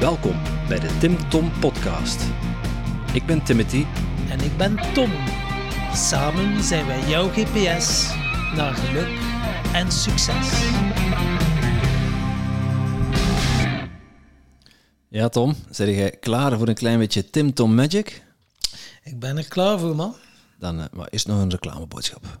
Welkom bij de Tim Tom Podcast. Ik ben Timothy. En ik ben Tom. Samen zijn wij jouw GPS naar geluk en succes. Ja, Tom, zijn jij klaar voor een klein beetje Tim Tom Magic? Ik ben er klaar voor, man. Dan uh, maar eerst nog een reclameboodschap.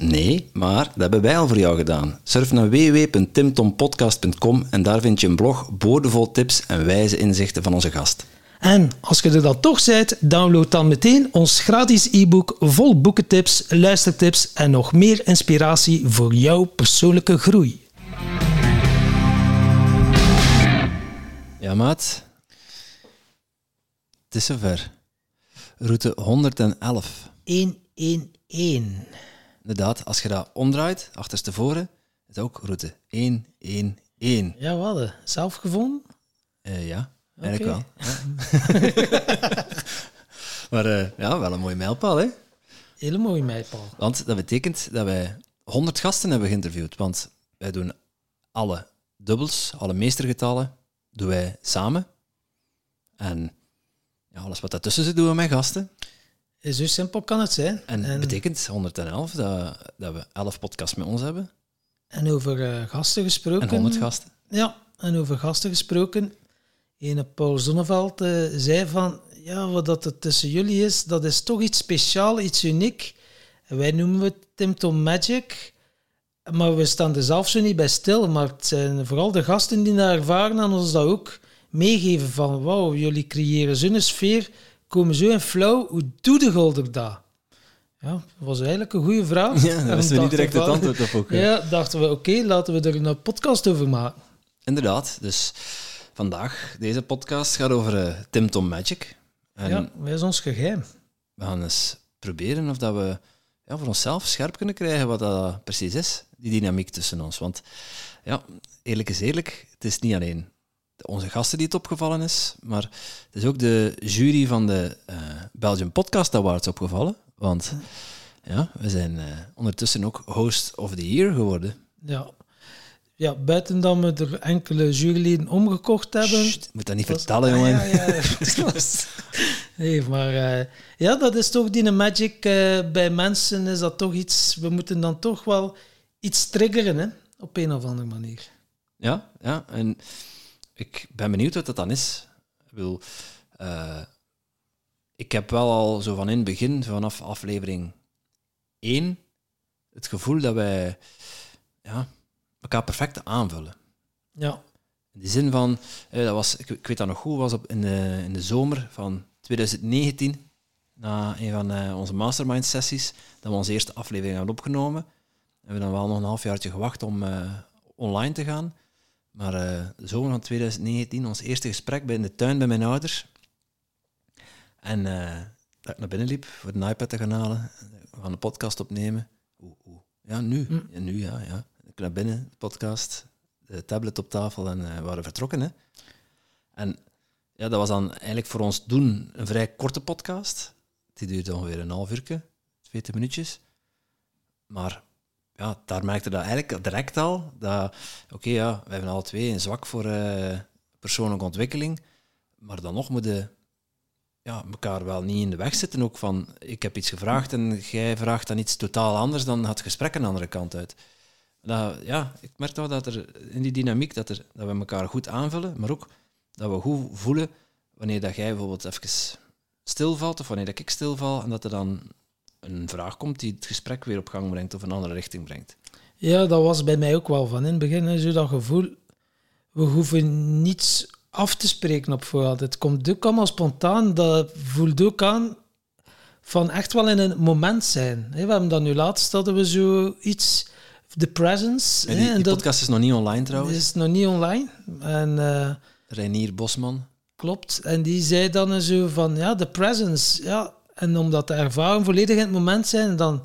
Nee, maar dat hebben wij al voor jou gedaan. Surf naar www.timtompodcast.com en daar vind je een blog boordevol tips en wijze inzichten van onze gast. En als je er dan toch bent, download dan meteen ons gratis e-book vol boekentips, luistertips en nog meer inspiratie voor jouw persoonlijke groei. Ja, maat. Het is zover. Route 111. 111. Inderdaad, als je dat omdraait, achterstevoren, is het ook route 111. Ja, wat? Zelf gevonden? Uh, ja, eigenlijk okay. wel. Ja. maar uh, ja, wel een mooie mijlpaal, hè? Hele mooie mijlpaal. Want dat betekent dat wij 100 gasten hebben geïnterviewd. Want wij doen alle dubbels, alle meestergetallen, doen wij samen. En ja, alles wat daartussen zit, doen we met gasten. Zo simpel kan het zijn. En dat betekent 111 dat, dat we 11 podcasts met ons hebben. En over uh, gasten gesproken. En 100 gasten. Ja, en over gasten gesproken. Ene Paul Zonneveld uh, zei van, ja, wat dat het tussen jullie is, dat is toch iets speciaals, iets uniek. En wij noemen het Tim Magic. Maar we staan er zelf zo niet bij stil. Maar het zijn vooral de gasten die dat ervaren en ons dat ook meegeven van, wauw, jullie creëren zo'n sfeer komen zo in flow. Hoe doe de Golder dat? Ja, dat was eigenlijk een goede vraag. Ja, dat is niet direct het antwoord op ook. Ja, dachten we, oké, laten we er een podcast over maken. Inderdaad, dus vandaag, deze podcast gaat over uh, Tim Tom Magic. En ja, wij is ons geheim. We gaan eens proberen of dat we ja, voor onszelf scherp kunnen krijgen wat dat precies is, die dynamiek tussen ons. Want ja, eerlijk is eerlijk, het is niet alleen onze gasten die het opgevallen is, maar het is ook de jury van de uh, Belgian Podcast Awards opgevallen. Want ja, we zijn uh, ondertussen ook host of the year geworden. Ja. Ja, buiten dat we er enkele juryleden omgekocht hebben. Sst, moet dat niet vertellen, jongen. Ja, ja, ja. nee, maar uh, ja, dat is toch die magic. bij mensen is dat toch iets... We moeten dan toch wel iets triggeren, hè, op een of andere manier. Ja, ja. En ik ben benieuwd wat dat dan is. Ik, uh, ik heb wel al zo van in het begin, vanaf aflevering 1, het gevoel dat wij ja, elkaar perfect aanvullen. Ja. In de zin van, eh, dat was, ik, ik, weet dat nog goed, was op in, de, in de zomer van 2019, na een van uh, onze mastermind sessies, dat we onze eerste aflevering hebben opgenomen. We hebben dan wel nog een halfjaartje gewacht om online te gaan. Maar uh, de zomer van 2019, ons eerste gesprek bij in de tuin bij mijn ouders. En uh, dat ik naar binnen liep voor de iPad te gaan halen. We gaan de podcast opnemen. Oeh, oeh. Ja, nu. Ja, nu, ja, ja. Ik naar binnen, de podcast, de tablet op tafel en uh, we waren vertrokken. Hè. En ja, dat was dan eigenlijk voor ons doen een vrij korte podcast. Die duurde ongeveer een half uur, 20 minuutjes. Maar ja, daar merkte dat eigenlijk direct al dat, oké, ja, we hebben alle twee een zwak voor uh, persoonlijke ontwikkeling, maar dan nog moeten ja, elkaar wel niet in de weg zitten. Ook van, ik heb iets gevraagd en jij vraagt dan iets totaal anders, dan gaat het gesprek een andere kant uit. Dat, ja, ik merk toch dat er in die dynamiek dat, er, dat we elkaar goed aanvullen, maar ook dat we goed voelen wanneer dat jij bijvoorbeeld even stilvalt of wanneer dat ik stilval en dat er dan een vraag komt die het gesprek weer op gang brengt of een andere richting brengt. Ja, dat was bij mij ook wel van in het begin. Zo dat gevoel, we hoeven niets af te spreken op voorhand. Het komt ook allemaal spontaan. Dat voelt ook aan van echt wel in een moment zijn. We hebben dan nu laatst hadden we zoiets, de presence. die, die podcast is nog niet online trouwens. is nog niet online. En, uh, Reinier Bosman. klopt. En die zei dan zo van, ja, de presence. Ja. En omdat de ervaring volledig in het moment zijn, dan...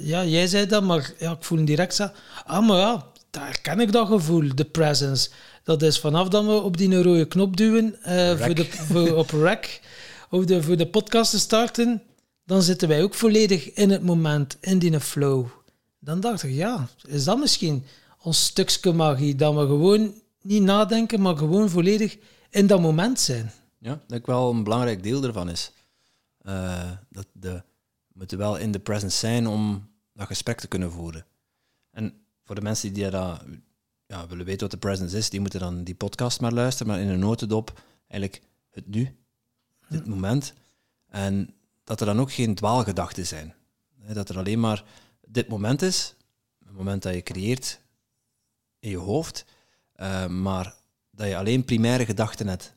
Ja, jij zei dat, maar ja, ik voel direct zo... Ah, maar ja, daar ken ik dat gevoel, de presence. Dat is vanaf dat we op die rode knop duwen uh, voor de, voor, op rec, of de, voor de podcast te starten, dan zitten wij ook volledig in het moment, in die flow. Dan dacht ik, ja, is dat misschien ons stukje magie, dat we gewoon niet nadenken, maar gewoon volledig in dat moment zijn. Ja, dat ook wel een belangrijk deel ervan is. Uh, dat de, we moeten wel in de presence zijn om dat gesprek te kunnen voeren. En voor de mensen die dat ja, willen weten wat de presence is, die moeten dan die podcast maar luisteren, maar in een notendop eigenlijk het nu, dit moment. En dat er dan ook geen dwaalgedachten zijn. Dat er alleen maar dit moment is, het moment dat je creëert in je hoofd, uh, maar dat je alleen primaire gedachten hebt.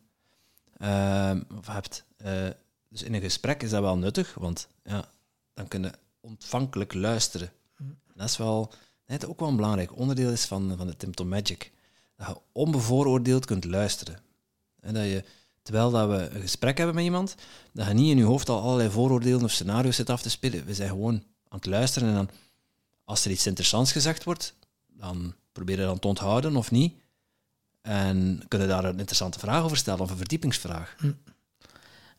Uh, of hebt. Uh, dus in een gesprek is dat wel nuttig, want ja, dan kun je ontvankelijk luisteren. Dat is wel dat ook wel een belangrijk onderdeel is van, van de Tim Magic. Dat je onbevooroordeeld kunt luisteren. En dat je, terwijl dat we een gesprek hebben met iemand, dat je niet in je hoofd al allerlei vooroordelen of scenario's zit af te spelen. We zijn gewoon aan het luisteren en dan, als er iets interessants gezegd wordt, dan probeer je dan te onthouden of niet. En kunnen daar een interessante vraag over stellen of een verdiepingsvraag. Hm.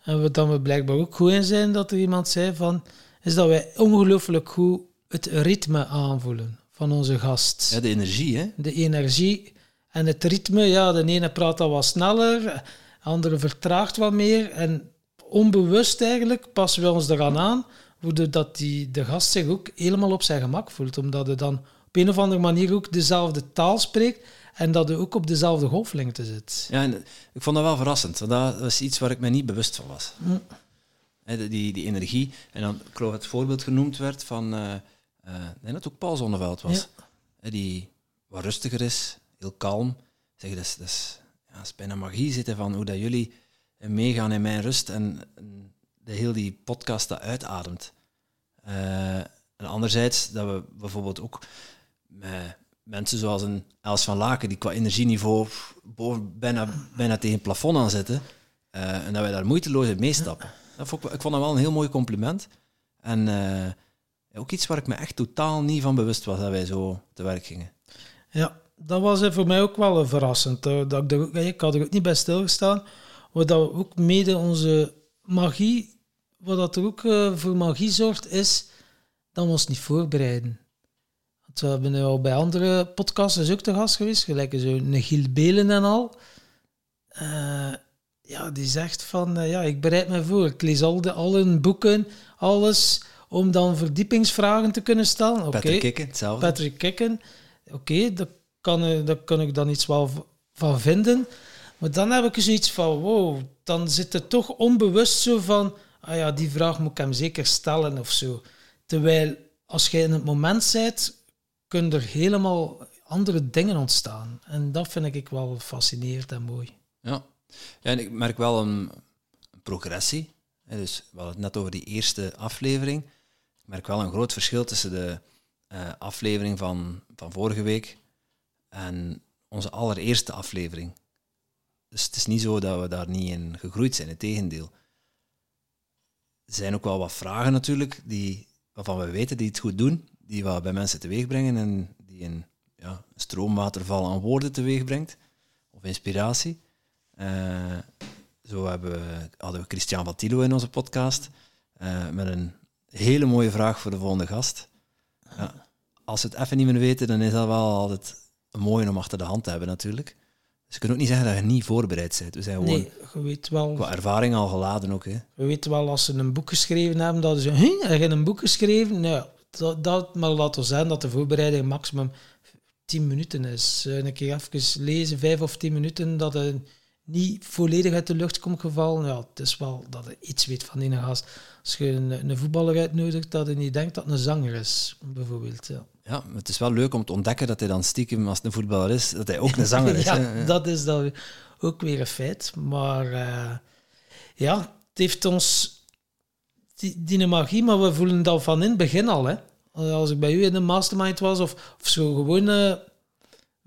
En wat dan we blijkbaar ook goed in zijn, dat er iemand zei van, is dat wij ongelooflijk goed het ritme aanvoelen van onze gast. Ja, de energie, hè? De energie en het ritme. Ja, de ene praat al wat sneller, de andere vertraagt wat meer. En onbewust eigenlijk passen we ons eraan aan, dat die, de gast zich ook helemaal op zijn gemak voelt. Omdat hij dan op een of andere manier ook dezelfde taal spreekt en dat hij ook op dezelfde golflengte zit. Ja, en ik vond dat wel verrassend. Want dat was iets waar ik me niet bewust van was. Hm. die, die energie. En dan, ik geloof het voorbeeld genoemd werd van... Uh, uh, ik denk dat het ook Paul Zonneveld was. Ja. Die wat rustiger is, heel kalm. Zeg, dat is, dat is, ja, is bijna magie zitten van hoe dat jullie meegaan in mijn rust en, de heel die podcast dat uitademt. Uh, en anderzijds dat we bijvoorbeeld ook met mensen zoals een Els van Laken, die qua energieniveau boven, bijna, bijna tegen het plafond aan zitten, uh, en dat wij daar moeiteloos in meestappen. Dat ik, ik vond dat wel een heel mooi compliment. En uh, ook iets waar ik me echt totaal niet van bewust was dat wij zo te werk gingen. Ja, dat was voor mij ook wel verrassend. Dat ik, ik had er ook niet bij stilgestaan. Wat dat ook mede onze magie, wat dat er ook voor magie zorgt, is dat we ons niet voorbereiden. We hebben nu al bij andere podcasts ook te gast geweest, gelijk zo Negiel Belen en al. Uh, ja, die zegt van, uh, ja, ik bereid me voor. Ik lees al, de, al hun boeken, alles om dan verdiepingsvragen te kunnen stellen. Okay. Patrick Kikken, hetzelfde. Patrick Kikken, oké, okay, daar, kan, daar kan ik dan iets wel van vinden. Maar dan heb ik zoiets van, wow, dan zit het toch onbewust zo van, ah ja, die vraag moet ik hem zeker stellen of zo. Terwijl als je in het moment bent, kunnen er helemaal andere dingen ontstaan. En dat vind ik wel fascinerend en mooi. Ja, en ik merk wel een progressie. Dus we hadden het net over die eerste aflevering merk wel een groot verschil tussen de uh, aflevering van, van vorige week en onze allereerste aflevering. Dus het is niet zo dat we daar niet in gegroeid zijn, het tegendeel. Er zijn ook wel wat vragen natuurlijk, die, waarvan we weten die het goed doen, die wat bij mensen teweeg brengen en die een ja, stroomwaterval aan woorden teweeg brengt, of inspiratie. Uh, zo hebben we, hadden we Christian Vattilo in onze podcast, uh, met een hele mooie vraag voor de volgende gast. Ja, als we het even niet meer weten, dan is dat wel altijd een mooie om achter de hand te hebben natuurlijk. Dus je kunt ook niet zeggen dat je niet voorbereid bent. We zijn gewoon nee, je weet wel, qua ervaring al geladen ook. Hè. We weten wel als ze een boek geschreven hebben, dat ze zeggen, heb je een boek geschreven? Nou, dat, dat maar laten we zijn dat de voorbereiding maximum 10 minuten is. Eh, een keer even lezen, 5 of 10 minuten, dat een niet volledig uit de lucht komt gevallen. Ja, het is wel dat je iets weet van die gast. Als je een, een voetballer uitnodigt, dat je niet denkt dat het een zanger is, bijvoorbeeld. Ja. ja, het is wel leuk om te ontdekken dat hij dan stiekem, als het een voetballer is, dat hij ook een zanger is. ja, dat is dan ook weer een feit. Maar uh, ja, het heeft ons die, die magie, maar we voelen dat van in het begin al. Hè. Als ik bij u in een mastermind was, of, of zo gewoon... Uh,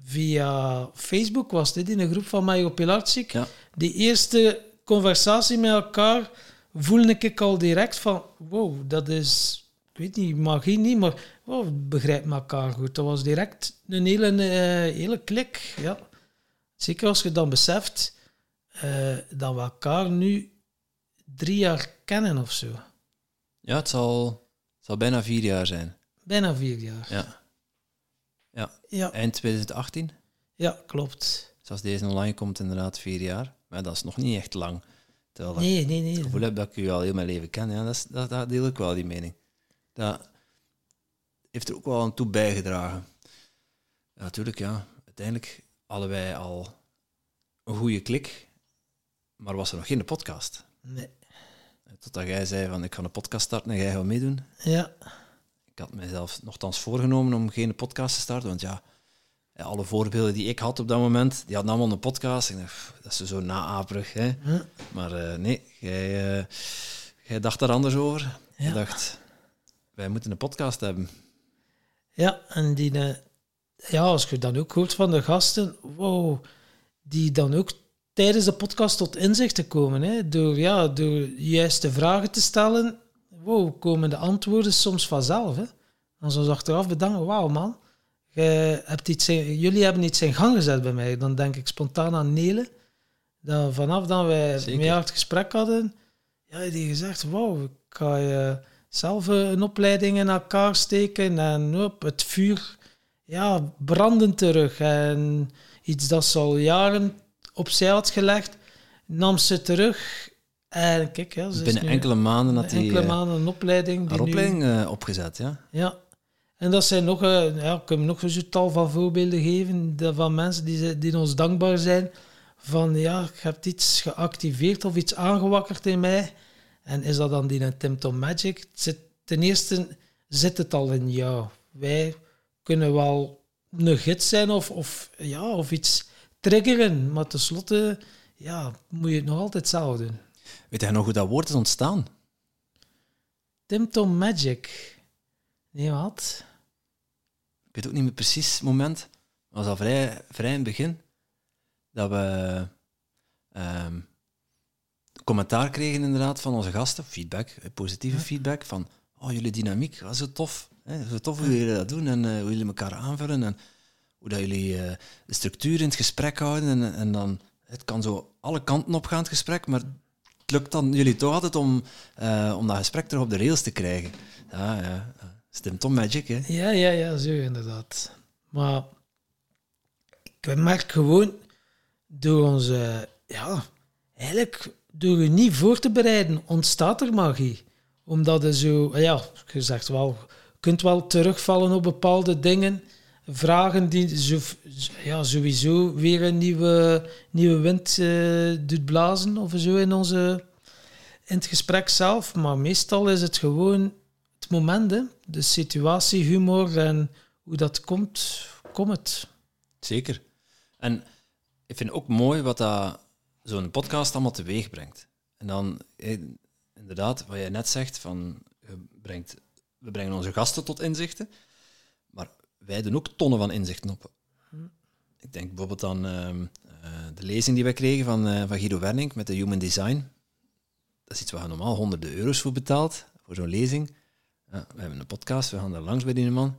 via Facebook was dit in een groep van Mario Pilarczyk. Ja. die eerste conversatie met elkaar voelde ik al direct van, wow, dat is, ik weet niet, magie niet, maar wow, we begrijpen elkaar goed. Dat was direct een hele, eh, hele klik, ja. Zeker als je dan beseft eh, dat we elkaar nu drie jaar kennen of zo. Ja, het zal, het zal bijna vier jaar zijn. Bijna vier jaar. Ja. Ja, Ja, eind 2018. ja klopt. Dus als deze online komt, inderdaad vier jaar. Maar dat is nog niet echt lang. Terwijl Nee, nee, ik nee. het gevoel heb dat ik u al heel mijn leven ken. Ja, dat, is, dat, dat deel ik wel, die mening. Dat heeft er ook wel aan toe bijgedragen. Ja, natuurlijk, ja. Uiteindelijk hadden wij al een goede klik, maar was er nog geen podcast. nee. Totdat jij zei van, ik ga een podcast starten en jij gaat meedoen. Ja, Ik had mezelf nogthans voorgenomen om geen podcast te starten, want ja, alle voorbeelden die ik had op dat moment, die hadden allemaal een podcast. Ik dacht, pff, dat is zo naaperig, hè. Maar eh, nee, jij, eh, jij dacht daar anders over. Je dacht, wij moeten een podcast hebben. ja en die, eh, ja, als je dan ook hoort van de gasten, wow, die dan ook tijdens de podcast tot inzicht te komen, hè, door, ja, door juiste vragen te stellen, wow, komen de antwoorden soms vanzelf. Hè. Dan zou ze achteraf bedanken, wauw man, hebt iets in- jullie hebben iets in gang gezet bij mij. Dan denk ik spontaan aan Nele. Dat vanaf dat wij Zeker. het gesprek hadden, ja, die gezegd, wauw, ik ga je zelf eh, een opleiding in elkaar steken en op het vuur ja, branden terug. En iets dat ze al jaren opzij had gelegd, nam ze terug. En kijk, ja, ze Binnen enkele maanden had hij enkele eh, maanden een opleiding. Die haar nu- opleiding eh, opgezet, ja. ja. En dat zijn nog, eh, ja, ik kan nog een tal van voorbeelden geven van mensen die, die ons dankbaar zijn. Van ja, ik heb iets geactiveerd of iets aangewakkerd in mij. En is dat dan die Tim Tom Magic? Zit, ten eerste zit het al in jou. Wij kunnen wel een gids zijn of, of, ja, of iets triggeren. Maar tenslotte ja, moet je het nog altijd zelf doen. Weet jij nog hoe dat woord is ontstaan? Tim Tom Magic. Nee, wat? Ik weet ook niet meer precies het moment. Het was al vrij, vrij in het begin dat we ehm, commentaar kregen inderdaad van onze gasten, feedback, eh, positieve feedback van oh, jullie dynamiek, was zo tof. Hè? Zo tof hoe jullie dat doen en eh, hoe jullie elkaar aanvullen en hoe dat jullie eh, de structuur in het gesprek houden. En, en dan, het kan zo alle kanten op gaan, het gesprek, maar het lukt dan jullie toch altijd om, eh, om dat gesprek terug op de rails te krijgen. Ja, ja. Stem Tom Magic, hè. Ja, ja, ja, zo inderdaad. Maar ik merk gewoon door onze, ja, eigenlijk door je niet voor te bereiden, ontstaat er magie. Omdat je zo, ja, je zegt wel, je kunt wel terugvallen op bepaalde dingen, vragen die zo, ja, sowieso weer een nieuwe, nieuwe wind eh, doet blazen of zo in, onze, in het gesprek zelf. Maar meestal is het gewoon het moment, de situatie, humor en hoe dat komt, komt het. Zeker. En ik vind ook mooi wat dat zo'n podcast allemaal teweeg brengt. En dan, eh, inderdaad, wat jij net zegt, van, brengt, we brengen onze gasten tot inzichten, wij doen ook tonnen van inzichten op. Ik denk bijvoorbeeld aan ehm, eh, de lezing die wij kregen van, eh, van Guido Werning met de Human Design. Dat is iets waar je normaal honderden euro's voor betaalt, voor zo'n lezing. Ja, we hebben een podcast, we gaan daar langs bij die man.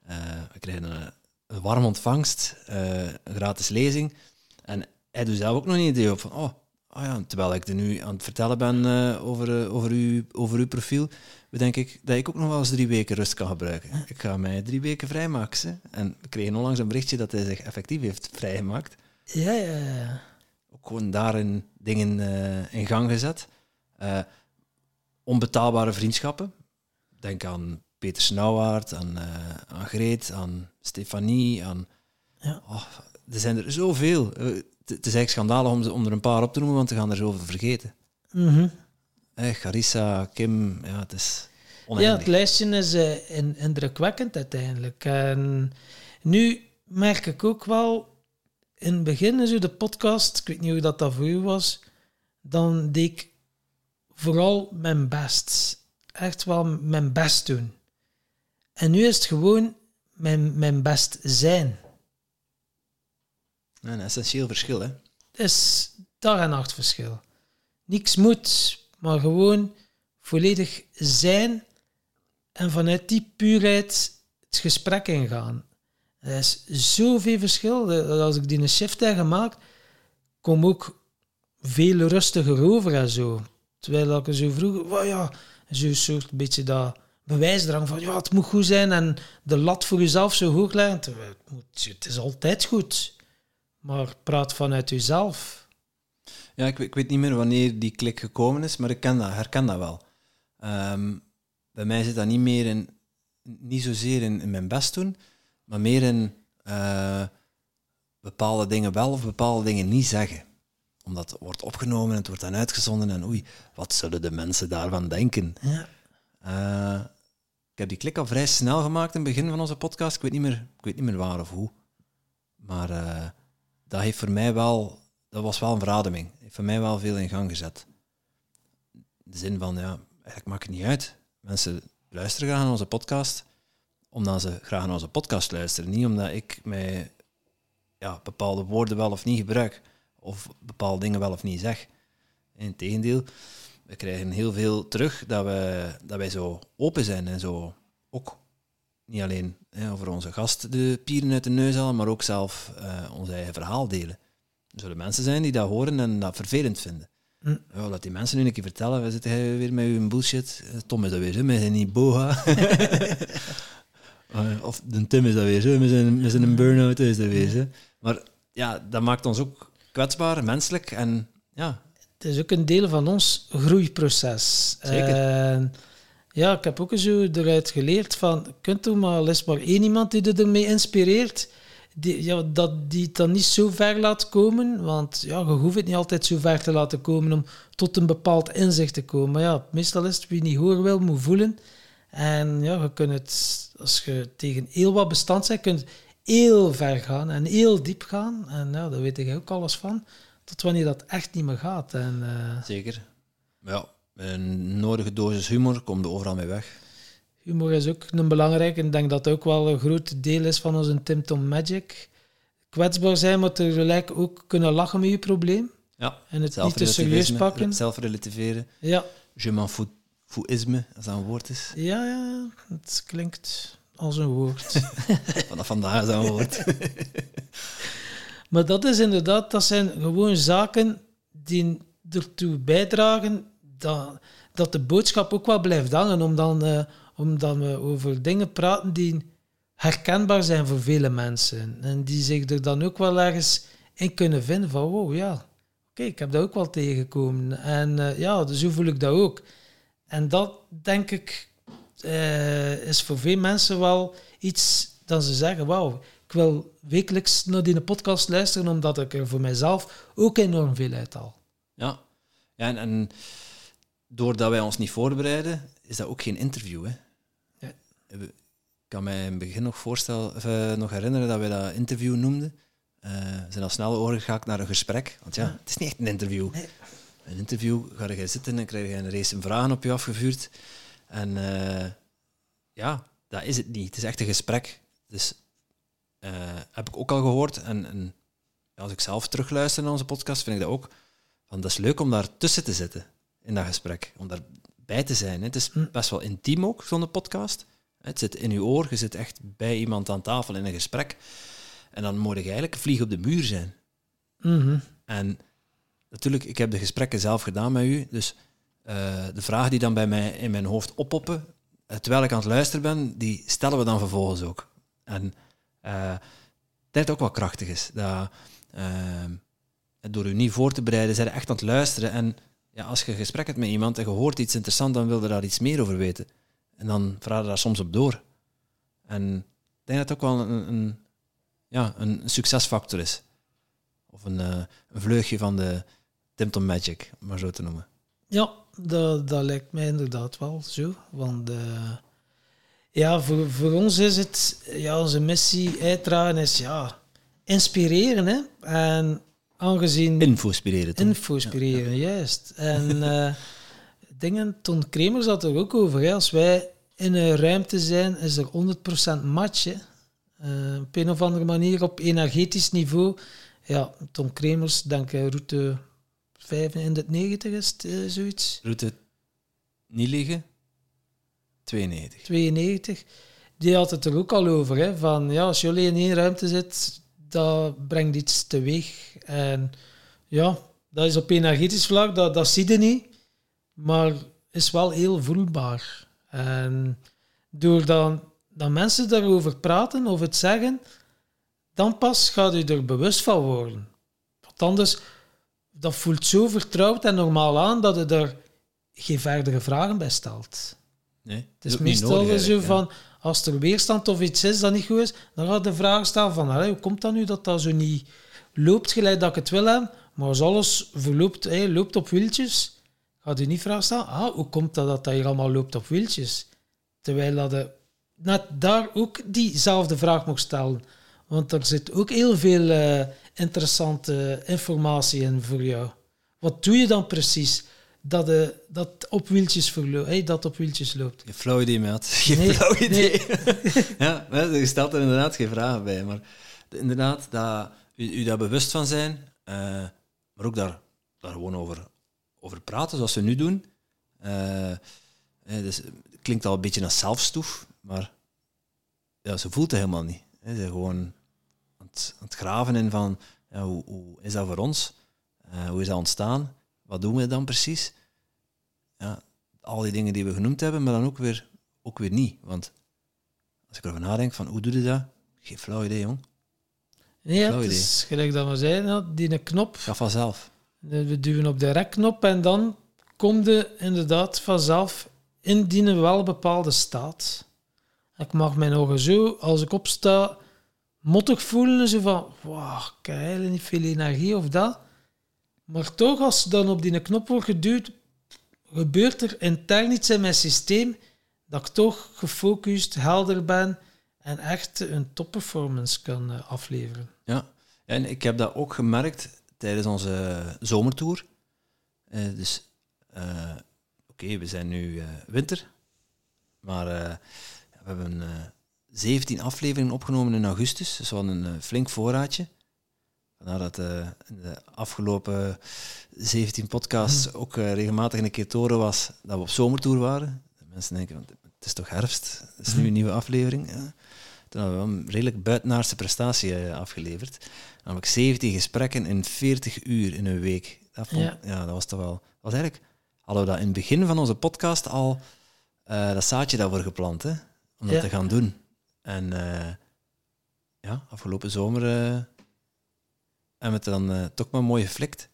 Eh, we krijgen een, een warm ontvangst, een gratis lezing. En hij doet zelf ook nog een idee op van, oh, oh ja, terwijl ik er nu aan het vertellen ben eh, over, eh, over, uw, over uw profiel, bedenk ik dat ik ook nog wel eens drie weken rust kan gebruiken. Ik ga mij drie weken vrijmaken. En we kregen onlangs een berichtje dat hij zich effectief heeft vrijgemaakt. Ja, ja, ja. Ook gewoon daarin dingen eh, in gang gezet. Onbetaalbare vriendschappen. Denk aan Peter Snauwaard, aan, aan Greet, aan Stefanie, aan... Ja. Oh, er zijn er zoveel. Het is eigenlijk schandalig om, om er een paar op te noemen, want we gaan er zoveel vergeten. Eh, Garissa, Kim, ja, het is Ja, oneindig. het lijstje is eh, in- indrukwekkend uiteindelijk. En nu merk ik ook wel, in het begin, zo de podcast, ik weet niet hoe dat, dat voor u was, dan deed ik vooral mijn best. Echt wel mijn best doen. En nu is het gewoon mijn, mijn best zijn. Een essentieel verschil, hè. Het is dag en nacht verschil. Niks moet, maar gewoon volledig zijn en vanuit die puurheid het gesprek ingaan. Er is zoveel verschil. Als ik die een shift heb gemaakt, kom ook veel rustiger over en zo. Terwijl ik zo vroeg, oh ja, zo'n soort beetje dat bewijsdrang van ja, het moet goed zijn en de lat voor jezelf zo hoog leggen. Het, moet, het is altijd goed, maar praat vanuit jezelf. Ja, ik, ik, weet niet meer wanneer die klik gekomen is, maar ik ken dat, herken dat wel. Ehm, bij mij zit dat niet meer in, niet zozeer in, in mijn best doen, maar meer in uh, bepaalde dingen wel of bepaalde dingen niet zeggen. Omdat het wordt opgenomen en het wordt dan uitgezonden en oei, wat zullen de mensen daarvan denken? Ja. Uh, ik heb die klik al vrij snel gemaakt in het begin van onze podcast. Ik weet niet meer, ik weet niet meer waar of hoe. Maar uh, dat heeft voor mij wel, dat was wel een verademing. Heeft voor mij wel veel in gang gezet. In de zin van, ja, eigenlijk maakt het niet uit. Mensen luisteren graag naar onze podcast omdat ze graag naar onze podcast luisteren. Niet omdat ik mij ja, bepaalde woorden wel of niet gebruik. Of bepaalde dingen wel of niet zeg. Integendeel, we krijgen heel veel terug dat, we, dat wij zo open zijn en zo ook niet alleen hè, over onze gast de pieren uit de neus halen, maar ook zelf uh, ons eigen verhaal delen. Er zullen mensen zijn die dat horen en dat vervelend vinden. Hm. Ja, laat die mensen nu een keer vertellen, we zitten weer met uw bullshit. Tom is dat weer, hè, met zijn boha. Uh, of de Tim is dat weer zo, met zijn, met zijn burn-out is dat weer zo. Maar ja, dat maakt ons ook kwetsbaar, menselijk en ja. Het is ook een deel van ons groeiproces. Zeker. Ja, ik heb ook zo eruit geleerd van, kunt u maar, is maar één iemand die er ermee inspireert, die, ja, dat die het dan niet zo ver laat komen, want ja, je hoeft het niet altijd zo ver te laten komen om tot een bepaald inzicht te komen. Maar ja, meestal is het wie niet horen wil, moet voelen. En ja, je kunt het, als je tegen heel wat bestand bent, kunt heel ver gaan en heel diep gaan. En ja, daar weet ik ook alles van. Tot wanneer dat echt niet meer gaat. En, uh, Zeker. Ja, een nodige dosis humor komt er overal mee weg. Humor is ook een belangrijke. Ik denk dat het ook wel een groot deel is van onze Tim Tom Magic. Kwetsbaar zijn, maar tegelijk ook kunnen lachen met je probleem. Ja, en het niet te serieus pakken. Zelf relativeren. Ja. Je m'en Fouisme, als dat een woord is. Ja, ja, het klinkt als een woord. Vanaf vandaag is dat een woord. maar dat is inderdaad, dat zijn gewoon zaken die ertoe bijdragen dat, dat de boodschap ook wel blijft hangen, om dan, uh, omdat we over dingen praten die herkenbaar zijn voor vele mensen. En die zich er dan ook wel ergens in kunnen vinden van, wow, ja, oké, ik heb dat ook wel tegengekomen. En uh, ja, zo voel ik dat ook. En dat, denk ik, is voor veel mensen wel iets dat ze zeggen, wauw, ik wil wekelijks naar die podcast luisteren, omdat ik er voor mijzelf ook enorm veel uithaal. Ja, ja en, en doordat wij ons niet voorbereiden, is dat ook geen interview. Hè? Ja. Ik kan mij in het begin nog, voorstellen, of, uh, nog herinneren dat wij dat interview noemden. Uh, we zijn al snel overgegaan naar een gesprek. Want ja, het is niet echt een interview. Nee een interview ga je zitten en krijg je een race vragen op je afgevuurd. En uh, ja, dat is het niet. Het is echt een gesprek. Dus heb ik ook al gehoord. En, en als ik zelf terugluister naar onze podcast, vind ik dat ook. Van, dat is leuk om daar tussen te zitten in dat gesprek. Om daarbij te zijn. Het is hm. best wel intiem ook, zo'n podcast. Het zit in je oor. Je zit echt bij iemand aan tafel in een gesprek. En dan moet je eigenlijk vlieg op de muur zijn. Mm En natuurlijk, ik heb de gesprekken zelf gedaan met u. Dus uh, de vragen die dan bij mij in mijn hoofd oppoppen, uh, terwijl ik aan het luisteren ben, die stellen we dan vervolgens ook. En uh, dat ook wel krachtig is. Dat, door u niet voor te bereiden, zijn echt aan het luisteren. En ja, als je gesprek hebt met iemand en je hoort iets interessants, dan wil je daar iets meer over weten. En dan vraag je daar soms op door. En ik denk dat het ook wel een, een ja, een succesfactor is. Of een, een vleugje van de, Tim Magic, om maar zo te noemen. Ja, dat, dat lijkt mij inderdaad wel zo. Want uh, ja, voor, voor ons is het, ja, onze missie uitdragen is ja, inspireren. Hè? En aangezien... Infospireren. Infospireren, ja. juist. En uh, dingen, Ton Kremers had er ook over. Hè? Als wij in een ruimte zijn, is er 100% match. Hè? Uh, op een of andere manier op energetisch niveau. Ja, Tom Kremers, denk ik, route 95 is het, eh, zoiets. Route niet liggen. 92. 92. Die had het er ook al over. Hè, van ja, als jullie in één ruimte zit, dat brengt iets teweeg. En ja, dat is op energetisch vlak, dat, dat zie je niet. Maar is wel heel voelbaar. En doordat dat mensen daarover praten of het zeggen, dan pas gaat u er bewust van worden. Want anders, dat voelt zo vertrouwd en normaal aan dat je er geen verdere vragen bij stelt. Nee, Het is meestal nodig zo ja. Als er weerstand of iets is dat niet goed is, dan gaat de vraag stellen van, hoe komt dat nu dat dat zo niet loopt gelijk dat ik het wil hebben, maar als alles verloopt, loopt op wieltjes, gaat u niet vragen stellen, ah, hoe komt dat dat dat hier allemaal loopt op wieltjes? Terwijl dat je net daar ook diezelfde vraag mag stellen. Want er zit ook heel veel eh, interessante informatie in voor jou. Wat doe je dan precies dat, de, dat op wieltjes verloopt? Hey, dat op wieltjes loopt. Geen flauw idee, maat. Geen Nee, flauw idee. ja, hè, je stelt er inderdaad geen vragen bij. Maar inderdaad, dat, u, u daar bewust van zijn, eh, maar ook daar, daar gewoon over, over praten, zoals we nu doen. Eh, dus, het klinkt al een beetje als zelfstoef, maar ja, ze voelt het helemaal niet. Ze is gewoon aan het, aan het graven in van, ja, hoe, hoe is dat voor ons? Eh, hoe is dat ontstaan? Wat doen we dan precies? Ja, al die dingen die we genoemd hebben, maar dan ook weer, ook weer niet. Want als ik erover nadenk van hoe doe je dat? Geen flauw idee, jong. Nee, ja, Flauw het is gelijk dat we zeiden, ja, die knop, Ga vanzelf. we duwen op de rekknop en dan kom je inderdaad vanzelf in die wel bepaalde staat. Ik mag mijn ogen zo, als ik opsta, mottig voelen, zo van, wauw, eigenlijk niet veel energie of dat. Maar toch, als dan op die knop wordt geduwd, gebeurt er intern iets in mijn systeem dat ik toch gefocust, helder ben en echt een topperformance kan eh, afleveren. Ja. En ik heb dat ook gemerkt tijdens onze zomertour. Eh, dus, eh, oké, we zijn nu winter, maar we hebben eh 17 afleveringen opgenomen in augustus, dus we hadden een flink voorraadje. Vandaar dat eh, in de afgelopen 17 podcasts ook eh, regelmatig een keer toren was dat we op zomertour waren. De mensen denken, van, het is toch herfst, het is nu een nieuwe aflevering. Ja. Toen hadden we een redelijk buitenaardse prestatie eh, afgeleverd. Namelijk 17 gesprekken in 40 uur in een week. Dat, vond, Ja. ja. dat was toch wel... Was eigenlijk, hadden we dat in het begin van onze podcast al eh, dat zaadje daarvoor geplant, hè? om dat Ja. te gaan doen. En ja, afgelopen zomer we het dan eh, toch maar mooi geflikt.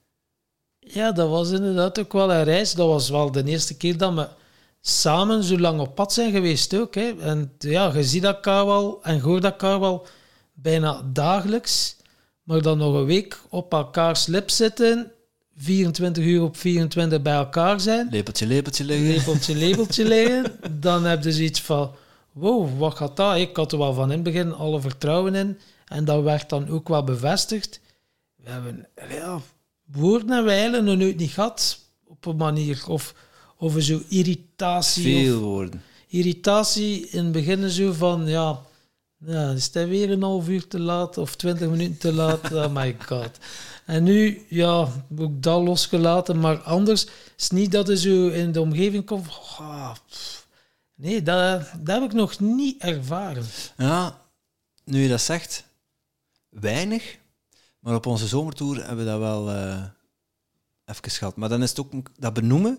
Ja, dat was inderdaad ook wel een reis. Dat was wel de eerste keer dat we samen zo lang op pad zijn geweest ook. Hè. En ja, je ziet elkaar wel en hoort elkaar wel bijna dagelijks. Maar dan nog een week op elkaars lip zitten, 24 uur op 24 bij elkaar zijn, Lepeltje, lepeltje liggen. lepeltje, lepeltje liggen, dan heb je zoiets van, wow, wat gaat dat? Ik had er wel van in het begin alle vertrouwen in. En dat werd dan ook wel bevestigd. We hebben ja, woorden we eigenlijk nog nooit niet gehad op een manier. Of, of zo irritatie. Veel Of woorden. irritatie in het begin zo van, ja, ja, is hij weer een half uur te laat of twintig minuten te laat? Oh my god. En nu, ja, ook dat losgelaten, maar anders is het niet dat er zo in de omgeving komt. ah, nee, dat, dat heb ik nog niet ervaren. Ja, nu je dat zegt, weinig. Maar op onze zomertour hebben we dat wel eh even gehad. Maar dan is het ook dat benoemen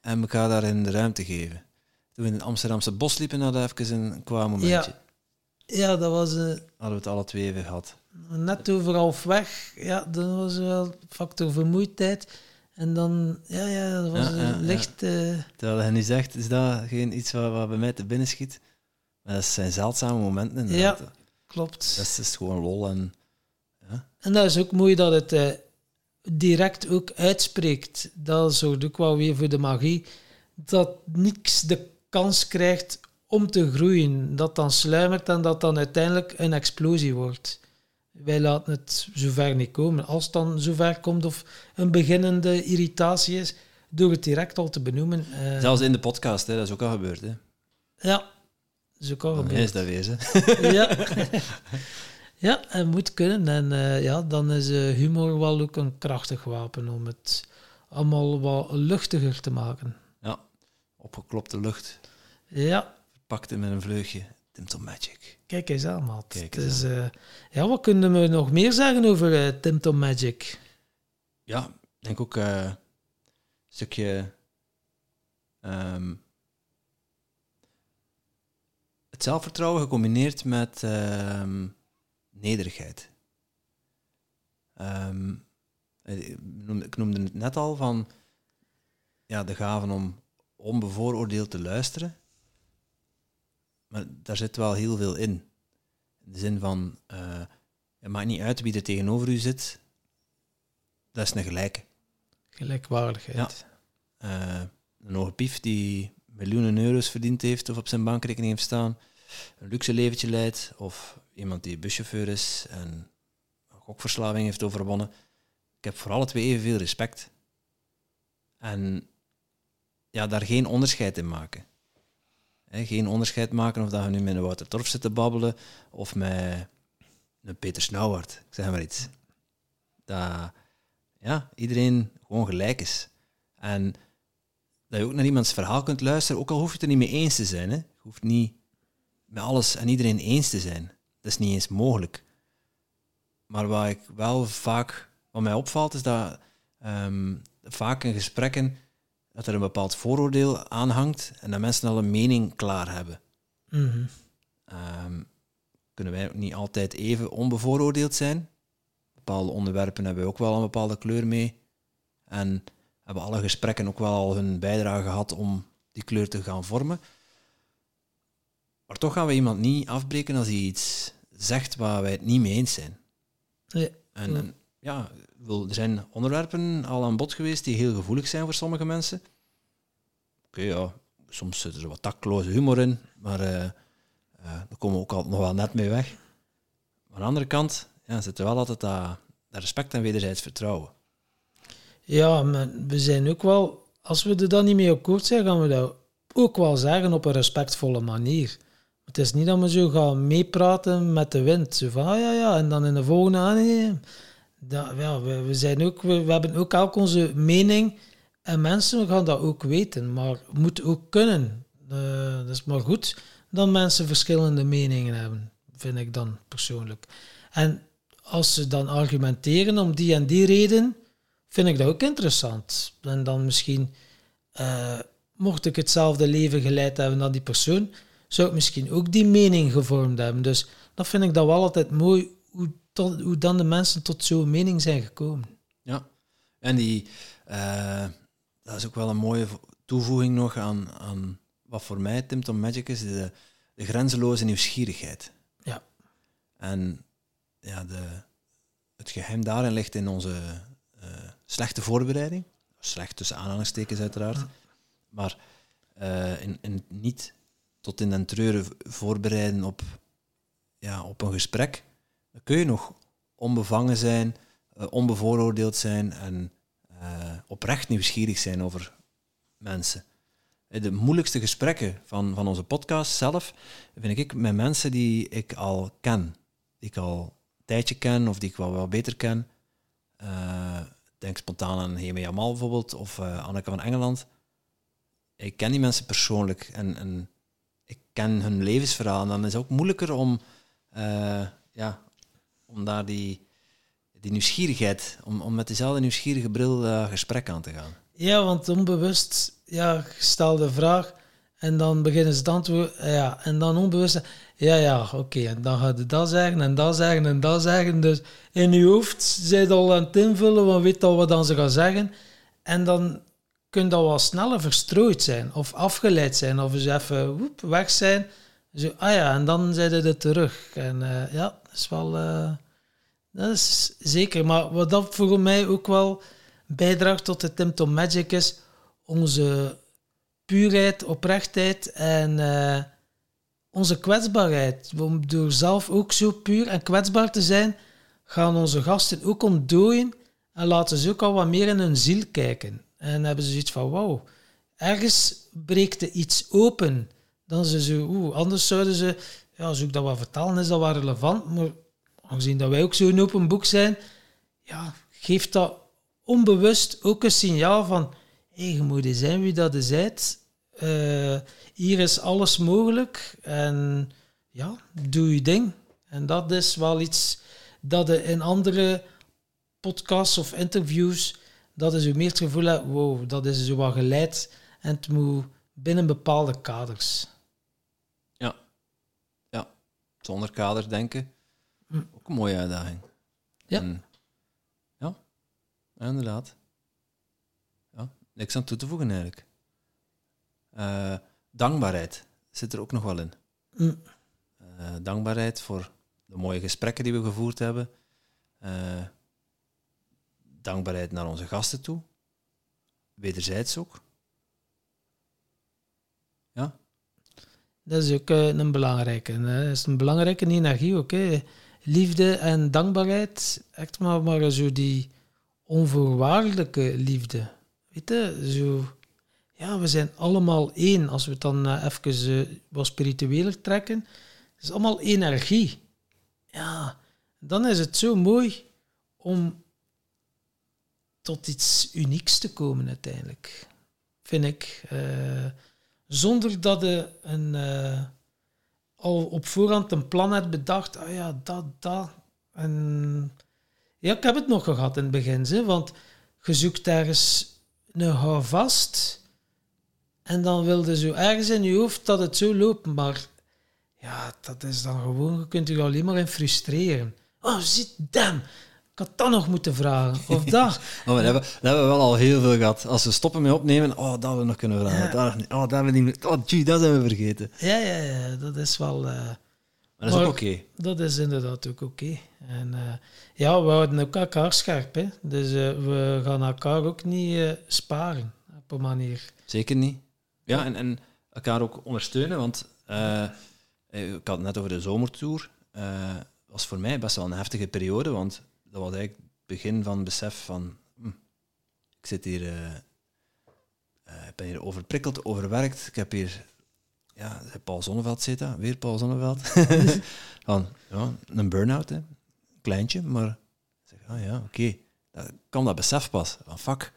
en elkaar daarin de ruimte geven. Toen we in het Amsterdamse bos liepen, hadden we even een qua momentje. Ja, dat was eh, Hadden we het alle twee even gehad. net over halfweg. Ja, dat was wel factor vermoeidheid. En dan, ja, ja, dat was Ja, licht... eh, Terwijl hij nu zegt, is dat geen iets wat, wat bij mij te binnen schiet. Maar dat zijn zeldzame momenten inderdaad. Ja. klopt. Dat is gewoon lol en... En dat is ook mooi dat het eh, direct ook uitspreekt. Dat zorgt ook wel weer voor de magie. Dat niks de kans krijgt om te groeien. Dat dan sluimert en dat dan uiteindelijk een explosie wordt. Wij laten het zover niet komen. Als het dan zover komt of een beginnende irritatie is, door het direct al te benoemen. eh, Zelfs in de podcast, hè, dat is ook al gebeurd. Hè. Ja, zo kan Voor het. mij is dat wezen. Ja. ja, het moet kunnen. En eh, ja, dan is eh, humor wel ook een krachtig wapen om het allemaal wat luchtiger te maken. Ja, opgeklopte lucht, Ja, pakte met een vleugje. Tim Magic. kijk eens aan, maat. Kijk eens eh, ja, wat kunnen we nog meer zeggen over eh, Tim Tom Magic? Ja, ik denk ook een stukje ehm, het zelfvertrouwen gecombineerd met ehm, nederigheid. Ehm, ik noemde- ik noemde het net al van ja, de gaven om onbevooroordeeld te luisteren. Maar daar zit wel heel veel in. In de zin van, eh, het maakt niet uit wie er tegenover u zit, dat is een gelijke. Gelijkwaardigheid. Eh, een hoge pief die miljoenen euro's verdiend heeft of op zijn bankrekening heeft staan, een luxe leventje leidt, of iemand die buschauffeur is en gokverslaving heeft overwonnen. Ik heb voor alle twee evenveel respect. En ja, daar geen onderscheid in maken. Geen onderscheid maken of dat je nu met een Wouter Torf zit te babbelen of met een Peter Snauwaard, ik zeg maar iets. Dat ja, iedereen gewoon gelijk is. En dat je ook naar iemands verhaal kunt luisteren, ook al hoef je het er niet mee eens te zijn. Hè. Je hoeft niet met alles en iedereen eens te zijn. Dat is niet eens mogelijk. Maar wat ik wel vaak, wat mij opvalt, is dat ehm, vaak in gesprekken dat er een bepaald vooroordeel aanhangt en dat mensen al een mening klaar hebben. Mhm. Ehm, kunnen wij ook niet altijd even onbevooroordeeld zijn? Bepaalde onderwerpen hebben we ook wel een bepaalde kleur mee. En hebben alle gesprekken ook wel al hun bijdrage gehad om die kleur te gaan vormen. Maar toch gaan we iemand niet afbreken als hij iets zegt waar wij het niet mee eens zijn. Nee. En, Ja. en er zijn onderwerpen al aan bod geweest die heel gevoelig zijn voor sommige mensen. Oké, ja, soms zit er wat takloze humor in, maar eh, daar komen we ook altijd nog wel net mee weg. Maar aan de andere kant ja, zit er wel altijd dat, dat respect en wederzijds vertrouwen. Ja, maar we zijn ook wel, als we er dan niet mee akkoord zijn, gaan we dat ook wel zeggen op een respectvolle manier. Het is niet dat we zo gaan meepraten met de wind. Zo van, ah ja, ja, en dan in de volgende, ja, we, zijn ook, we, hebben ook elk onze mening en mensen gaan dat ook weten, maar moet ook kunnen. Eh, dat is maar goed dat mensen verschillende meningen hebben, vind ik dan persoonlijk. En als ze dan argumenteren om die en die reden, vind ik dat ook interessant. En dan misschien, eh, mocht ik hetzelfde leven geleid hebben dan die persoon, zou ik misschien ook die mening gevormd hebben. Dus dat vind ik dan wel altijd mooi, hoe, tot, hoe dan de mensen tot zo'n mening zijn gekomen. Ja, en die, eh, dat is ook wel een mooie vo- toevoeging nog aan, aan wat voor mij Tim Tom Magic is, de, de grenzeloze nieuwsgierigheid. Ja. En ja, de, het geheim daarin ligt in onze eh, slechte voorbereiding. Slecht tussen aanhalingstekens uiteraard. Maar eh, in, in niet tot in den treuren voorbereiden op, ja, op een gesprek. Dan kun je nog onbevangen zijn, eh, onbevooroordeeld zijn en eh, oprecht nieuwsgierig zijn over mensen. Eh, De moeilijkste gesprekken van, van onze podcast zelf vind ik met mensen die ik al ken. Die ik al een tijdje ken of die ik wel, wel beter ken. Eh, denk spontaan aan Heme Jamal bijvoorbeeld of Anneke van Engeland. Ik ken die mensen persoonlijk en, en ik ken hun levensverhaal. En dan is het ook moeilijker om, eh, ja, om daar die, die nieuwsgierigheid, om, om met diezelfde nieuwsgierige bril eh, gesprek aan te gaan. Ja, want onbewust, ja, je stelt de vraag en dan beginnen ze te antwoorden, ja, en dan onbewust, ja, ja, oké, en dan gaat je dat zeggen en dat zeggen en dat zeggen. Dus in je hoofd zijn al aan het invullen, want weet al wat dan ze gaan zeggen. En dan kun je dat wel sneller verstrooid zijn of afgeleid zijn of eens even weg zijn. Zo, ah ja, en dan zijn ze er terug. En eh, ja, dat is wel... eh, dat is zeker. Maar wat dat voor mij ook wel bijdraagt tot de Tim Tom Magic is onze puurheid, oprechtheid en eh, onze kwetsbaarheid. Door zelf ook zo puur en kwetsbaar te zijn, gaan onze gasten ook ontdooien en laten ze ook al wat meer in hun ziel kijken. En hebben ze zoiets van, wauw, ergens breekt er iets open. Dan ze zo, oeh, anders zouden ze, ja, ik dat wat vertalen, is dat wel relevant, maar aangezien dat wij ook zo'n open boek zijn, ja, geeft dat onbewust ook een signaal van... Hé, hey, je moet zijn wie dat je bent. Eh, hier is alles mogelijk. En ja, doe je ding. En dat is wel iets dat je in andere podcasts of interviews... Dat is je meer het gevoel hebt, wow, dat is zo wat geleid. En het moet binnen bepaalde kaders. Ja. Ja. Zonder kaders denken. Hm. Ook een mooie uitdaging. Ja. En- ja. Inderdaad. Ja. Niks aan toe te voegen eigenlijk. Eh, dankbaarheid zit er ook nog wel in. Hm. Eh, dankbaarheid voor de mooie gesprekken die we gevoerd hebben. Eh, dankbaarheid naar onze gasten toe. Wederzijds ook. Ja, Dat is ook eh, een belangrijke. hè. Is een belangrijke energie ook. Liefde en dankbaarheid. Echt maar, maar zo die onvoorwaardelijke liefde. Weet je, zo... Ja, we zijn allemaal één. Als we het dan eh, even eh, wat spiritueler trekken. Het is allemaal energie. Ja, dan is het zo mooi om tot iets unieks te komen uiteindelijk. Vind ik. Eh, zonder dat je een, eh, al op voorhand een plan hebt bedacht. Ah ja, dat, dat. En ja, ik heb het nog gehad in het begin. Hè, want je zoekt ergens een houvast. En dan wilde zo ergens in je hoofd dat het zo loopt. Maar ja, dat is dan gewoon... Je kunt je alleen maar frustreren. Oh, zit, damn. Ik had dat nog moeten vragen. Of dat. Oh, dat, hebben, dat hebben we wel al heel veel gehad. Als we stoppen met opnemen, oh, dat we nog kunnen vragen. Ja. Dat, oh, dat hebben we niet. Oh, gee, dat zijn we vergeten. Ja, ja, ja. Dat is wel... eh, Maar dat is ook oké. Dat is inderdaad ook oké. En eh, ja, we houden ook elkaar scherp. Hè? Dus eh, we gaan elkaar ook niet sparen op een manier. Zeker niet. Ja, en, en elkaar ook ondersteunen, want ik had het net over de zomertour. Was voor mij best wel een heftige periode, want dat was eigenlijk het begin van het besef van... hm, ik zit hier... eh, eh, ik ben hier overprikkeld, overwerkt. Ik heb hier... Ja, Paul Zonneveld zit daar. Weer Paul Zonneveld. van, ja, een burn-out, hè. Kleintje, maar... Ik zeg, ah ja, oké. Dan kwam dat besef pas. Van, fuck,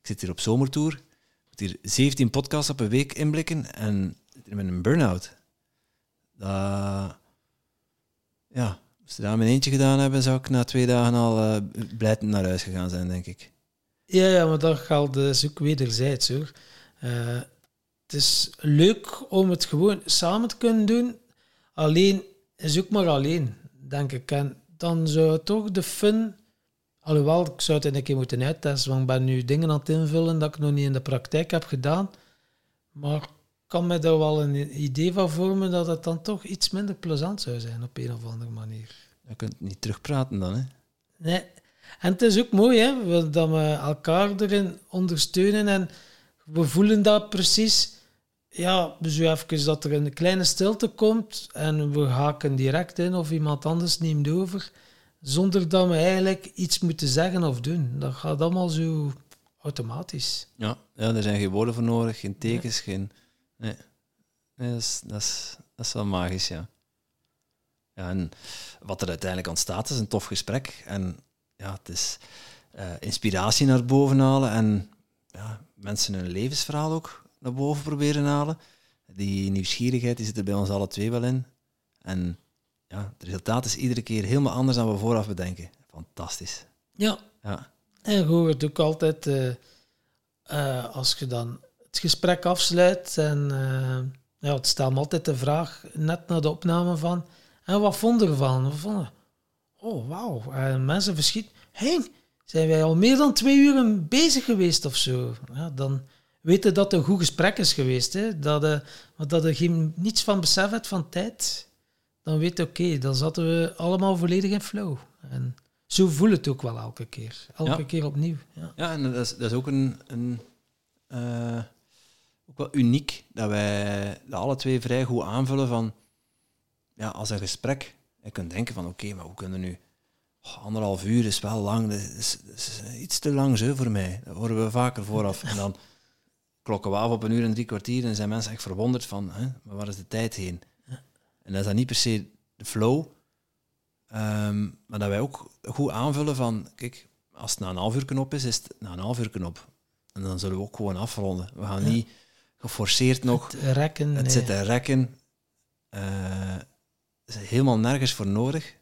ik zit hier op zomertour moet hier 17 podcasts op een week inblikken en zit hier met een burn-out. Dat, ja, als ze in mijn eentje gedaan hebben, zou ik na twee dagen al blijtend naar huis gegaan zijn, denk ik. Ja, ja, maar dat geldt dus ook wederzijds hoor. Eh, het is leuk om het gewoon samen te kunnen doen. Alleen is ook maar alleen, denk ik. En dan zou toch de fun... Alhoewel, ik zou het een keer moeten uittesten, want ik ben nu dingen aan het invullen dat ik nog niet in de praktijk heb gedaan. Maar kan me daar wel een idee van vormen dat het dan toch iets minder plezant zou zijn op een of andere manier. Je kunt niet terugpraten dan, hè. Nee. En het is ook mooi hè, dat we elkaar erin ondersteunen en we voelen dat precies. Ja, zo even dat er een kleine stilte komt en we haken direct in of iemand anders neemt over, zonder dat we eigenlijk iets moeten zeggen of doen. Dat gaat allemaal zo automatisch. Ja, ja er zijn geen woorden voor nodig, geen tekens, geen... Nee, nee dat, is, dat, is, dat is wel magisch, ja. ja. En wat er uiteindelijk ontstaat, is een tof gesprek. En ja, het is eh, inspiratie naar boven halen en ja, mensen hun levensverhaal ook naar boven proberen halen. Die nieuwsgierigheid die zit er bij ons alle twee wel in. En ja, het resultaat is iedere keer helemaal anders dan we vooraf bedenken. Fantastisch. Ja, Ja, En je hoort ook altijd, eh, eh, als je dan het gesprek afsluit, en eh, ja, het stelt me altijd de vraag, net na de opname van, en wat vond je ervan? Wat vond je? Oh, wauw. En mensen verschieten. Hé, zijn wij al meer dan twee uur bezig geweest of zo? Ja, dan weten dat het een goed gesprek is geweest. Hè? Dat, want dat je geen, niets van besef hebt van tijd. Dan weet je, oké, dan zaten we allemaal volledig in flow. En zo voel het ook wel elke keer. Elke Ja. keer opnieuw. Ja. Ja, en dat is, dat is ook een, een eh, ook wel uniek dat wij dat alle twee vrij goed aanvullen van ja, als een gesprek. Je kunt denken van oké, maar hoe kunnen we nu oh, anderhalf uur is wel lang, dat is, dat is iets te lang zo voor mij. Dat horen we vaker vooraf. En dan klokken we af op een uur en drie kwartier en zijn mensen echt verwonderd van hè, maar waar is de tijd heen? En dat is dan niet per se de flow, ehm, maar dat wij ook goed aanvullen van kijk, als het na een half uur knop is, is het na een half uur knop. En dan zullen we ook gewoon afronden. We gaan niet geforceerd nog Het rekken. het nee. zitten rekken. er is helemaal nergens voor nodig.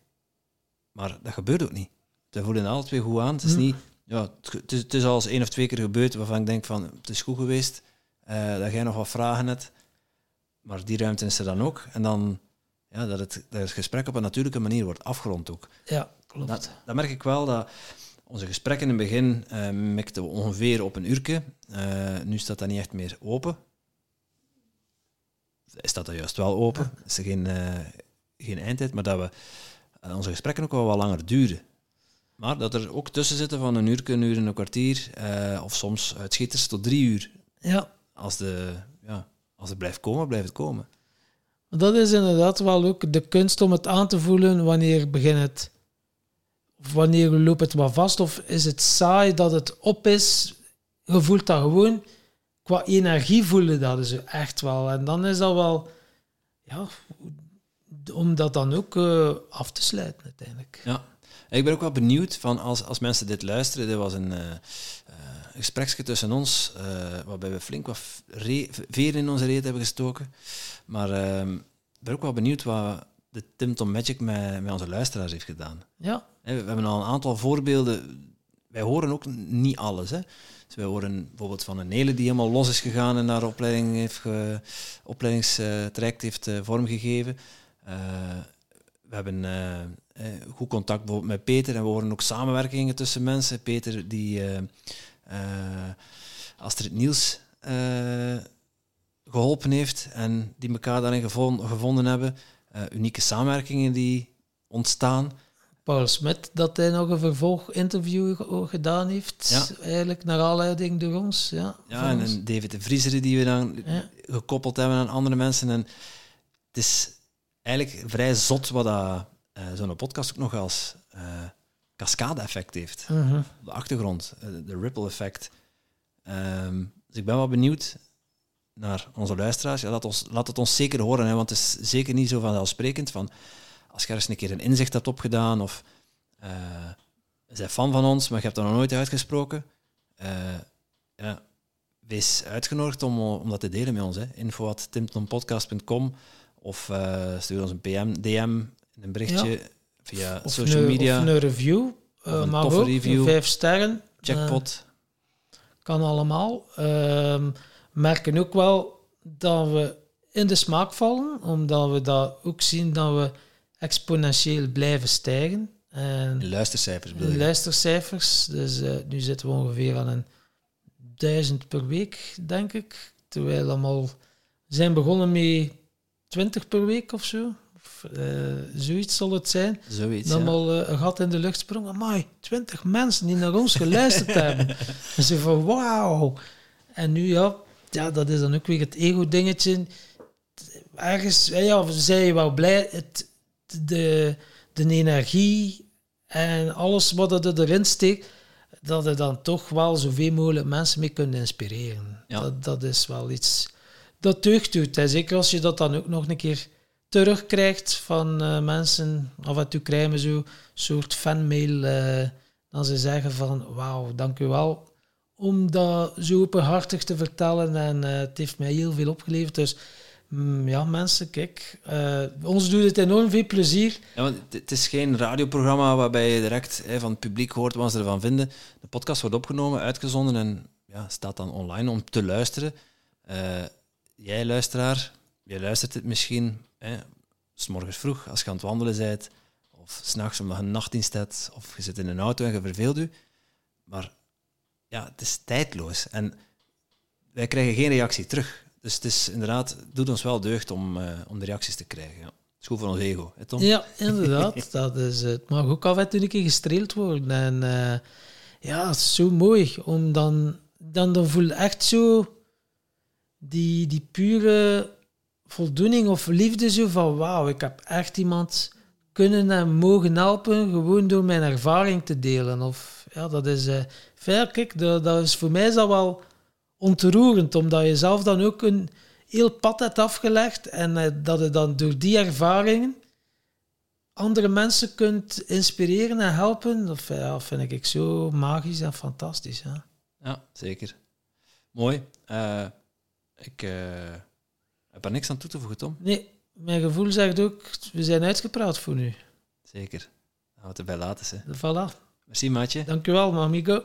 Maar dat gebeurt ook niet. We voelen alle twee goed aan. Het is Hm. niet... Ja, het, het is, het is al eens één of twee keer gebeurd waarvan ik denk van, het is goed geweest, eh, dat jij nog wat vragen hebt. Maar die ruimte is er dan ook. En dan ja, dat, het, dat het gesprek op een natuurlijke manier wordt afgerond ook. Ja, klopt. Dat, dat merk ik wel, dat onze gesprekken in het begin eh mikten we ongeveer op een uurtje. Eh, nu staat dat niet echt meer open. Is dat dan juist wel open? Is er geen, eh, geen eindtijd, maar dat we onze gesprekken ook wel wat langer duren. Maar dat er ook tussen zitten van een uur, een uur en een kwartier, of soms uitschieters tot drie uur. Ja, Als, de, ja, als het blijft komen, blijft het komen. dat is inderdaad wel ook de kunst om het aan te voelen wanneer begint het. Wanneer loopt het wat vast, of is het saai dat het op is. Je voelt dat gewoon. Qua energie voelen dat dus echt wel. En dan is dat wel. Ja, om dat dan ook eh, af te sluiten uiteindelijk. Ja. Ik ben ook wel benieuwd van als, als mensen dit luisteren. Dit was een eh eh, gespreksje tussen ons, waarbij we flink wat re- veren in onze reet hebben gestoken. Maar ehm, ik ben ook wel benieuwd wat de Tim Tom Magic met, met onze luisteraars heeft gedaan. Ja, We hebben al een aantal voorbeelden. Wij horen ook niet alles. Hè. Dus wij horen bijvoorbeeld van een hele die helemaal los is gegaan en haar opleiding heeft ge, opleidingstraject heeft eh, vormgegeven. Eh, we hebben eh, goed contact bijvoorbeeld met Peter en we horen ook samenwerkingen tussen mensen. Peter die eh, Astrid Niels eh, geholpen heeft en die elkaar daarin gevon- gevonden hebben. Eh, unieke samenwerkingen die ontstaan. Paul Smit, dat hij nog een vervolginterview ge- gedaan heeft. Ja. Eigenlijk naar aanleiding door ons. Ja, Ja, en, David de Vriezer die we dan Ja. gekoppeld hebben aan andere mensen. En het is eigenlijk vrij zot wat dat, eh, zo'n podcast ook nog als eh cascade-effect heeft. Op de achtergrond, de ripple effect. Ehm, dus ik ben wel benieuwd naar onze luisteraars. Ja, laat, ons, laat het ons zeker horen, hè, want het is zeker niet zo vanzelfsprekend van als je ergens een keer een inzicht hebt opgedaan of je bent fan van ons, maar je hebt dat nog nooit uitgesproken. eh, ja, wees uitgenodigd om, om dat te delen met ons. Hè. info.timtompodcast.com of eh, stuur ons een PM, DM, een berichtje via Of, social een, media, of een review. Of een toffe ook, review. Vijf sterren. jackpot. Kan allemaal. Ehm, merken ook wel dat we in de smaak vallen, omdat we dat ook zien dat we exponentieel blijven stijgen. En De luistercijfers bedoel je? luistercijfers, dus eh, nu zitten we ongeveer aan een duizend per week, denk ik. Terwijl we allemaal zijn begonnen met 20 per week of zo. Of, eh, zoiets zal het zijn. Zoiets, Dan ja. al eh, een gat in de lucht sprongen. Amai, 20 mensen die naar ons geluisterd hebben. En ze van wauw. En nu ja, ja, dat is dan ook weer het ego-dingetje. Ergens, ja, ja, zijn je wel blij. Het, de, de energie en alles wat er erin steekt, dat er dan toch wel zoveel mogelijk mensen mee kunt inspireren. Ja. Dat, dat is wel iets dat deugd doet. En zeker als je dat dan ook nog een keer terugkrijgt van eh, mensen. Af en toe krijgen we zo'n soort fanmail. eh dan ze zeggen van wauw, dank u wel. Om dat zo openhartig te vertellen. En eh, het heeft mij heel veel opgeleverd. Dus mm, ja, mensen, kijk. eh, ons doet het enorm veel plezier. Ja, want het- is geen radioprogramma waarbij je direct hè, van het publiek hoort wat ze ervan vinden. De podcast wordt opgenomen, uitgezonden en ja, staat dan online om te luisteren. Eh, jij, luisteraar, jij luistert het misschien hè, s morgens vroeg als je aan het wandelen bent, of s'nachts omdat je een nachtdienst hebt, of je zit in een auto en je verveelt je. Maar ja, het is tijdloos en wij krijgen geen reactie terug. Dus het is inderdaad, het doet ons wel deugd om, eh, om de reacties te krijgen. Ja. Het is goed voor ons ego, hè? Ja, inderdaad. dat is, het mag ook af en toe een keer gestreeld worden. En eh, ja, het is zo mooi. Om dan, dan, dan voel je echt zo die, die pure voldoening of liefde zo van wauw, ik heb echt iemand kunnen en mogen helpen gewoon door mijn ervaring te delen. Of ja, dat is eh kijk, dat, dat is voor mij is dat wel ontroerend, omdat je zelf dan ook een heel pad hebt afgelegd en eh, dat je dan door die ervaringen andere mensen kunt inspireren en helpen, dat vind, ja, vind ik zo magisch en fantastisch. Ja. Ja, zeker. Mooi. Eh, ik eh, heb er niks aan toe te voegen, Tom. Nee, mijn gevoel zegt ook, we zijn uitgepraat voor nu. Zeker. Dan gaan we het erbij laten. Hè. Voilà. Merci, maatje. Dankjewel, Mamigo.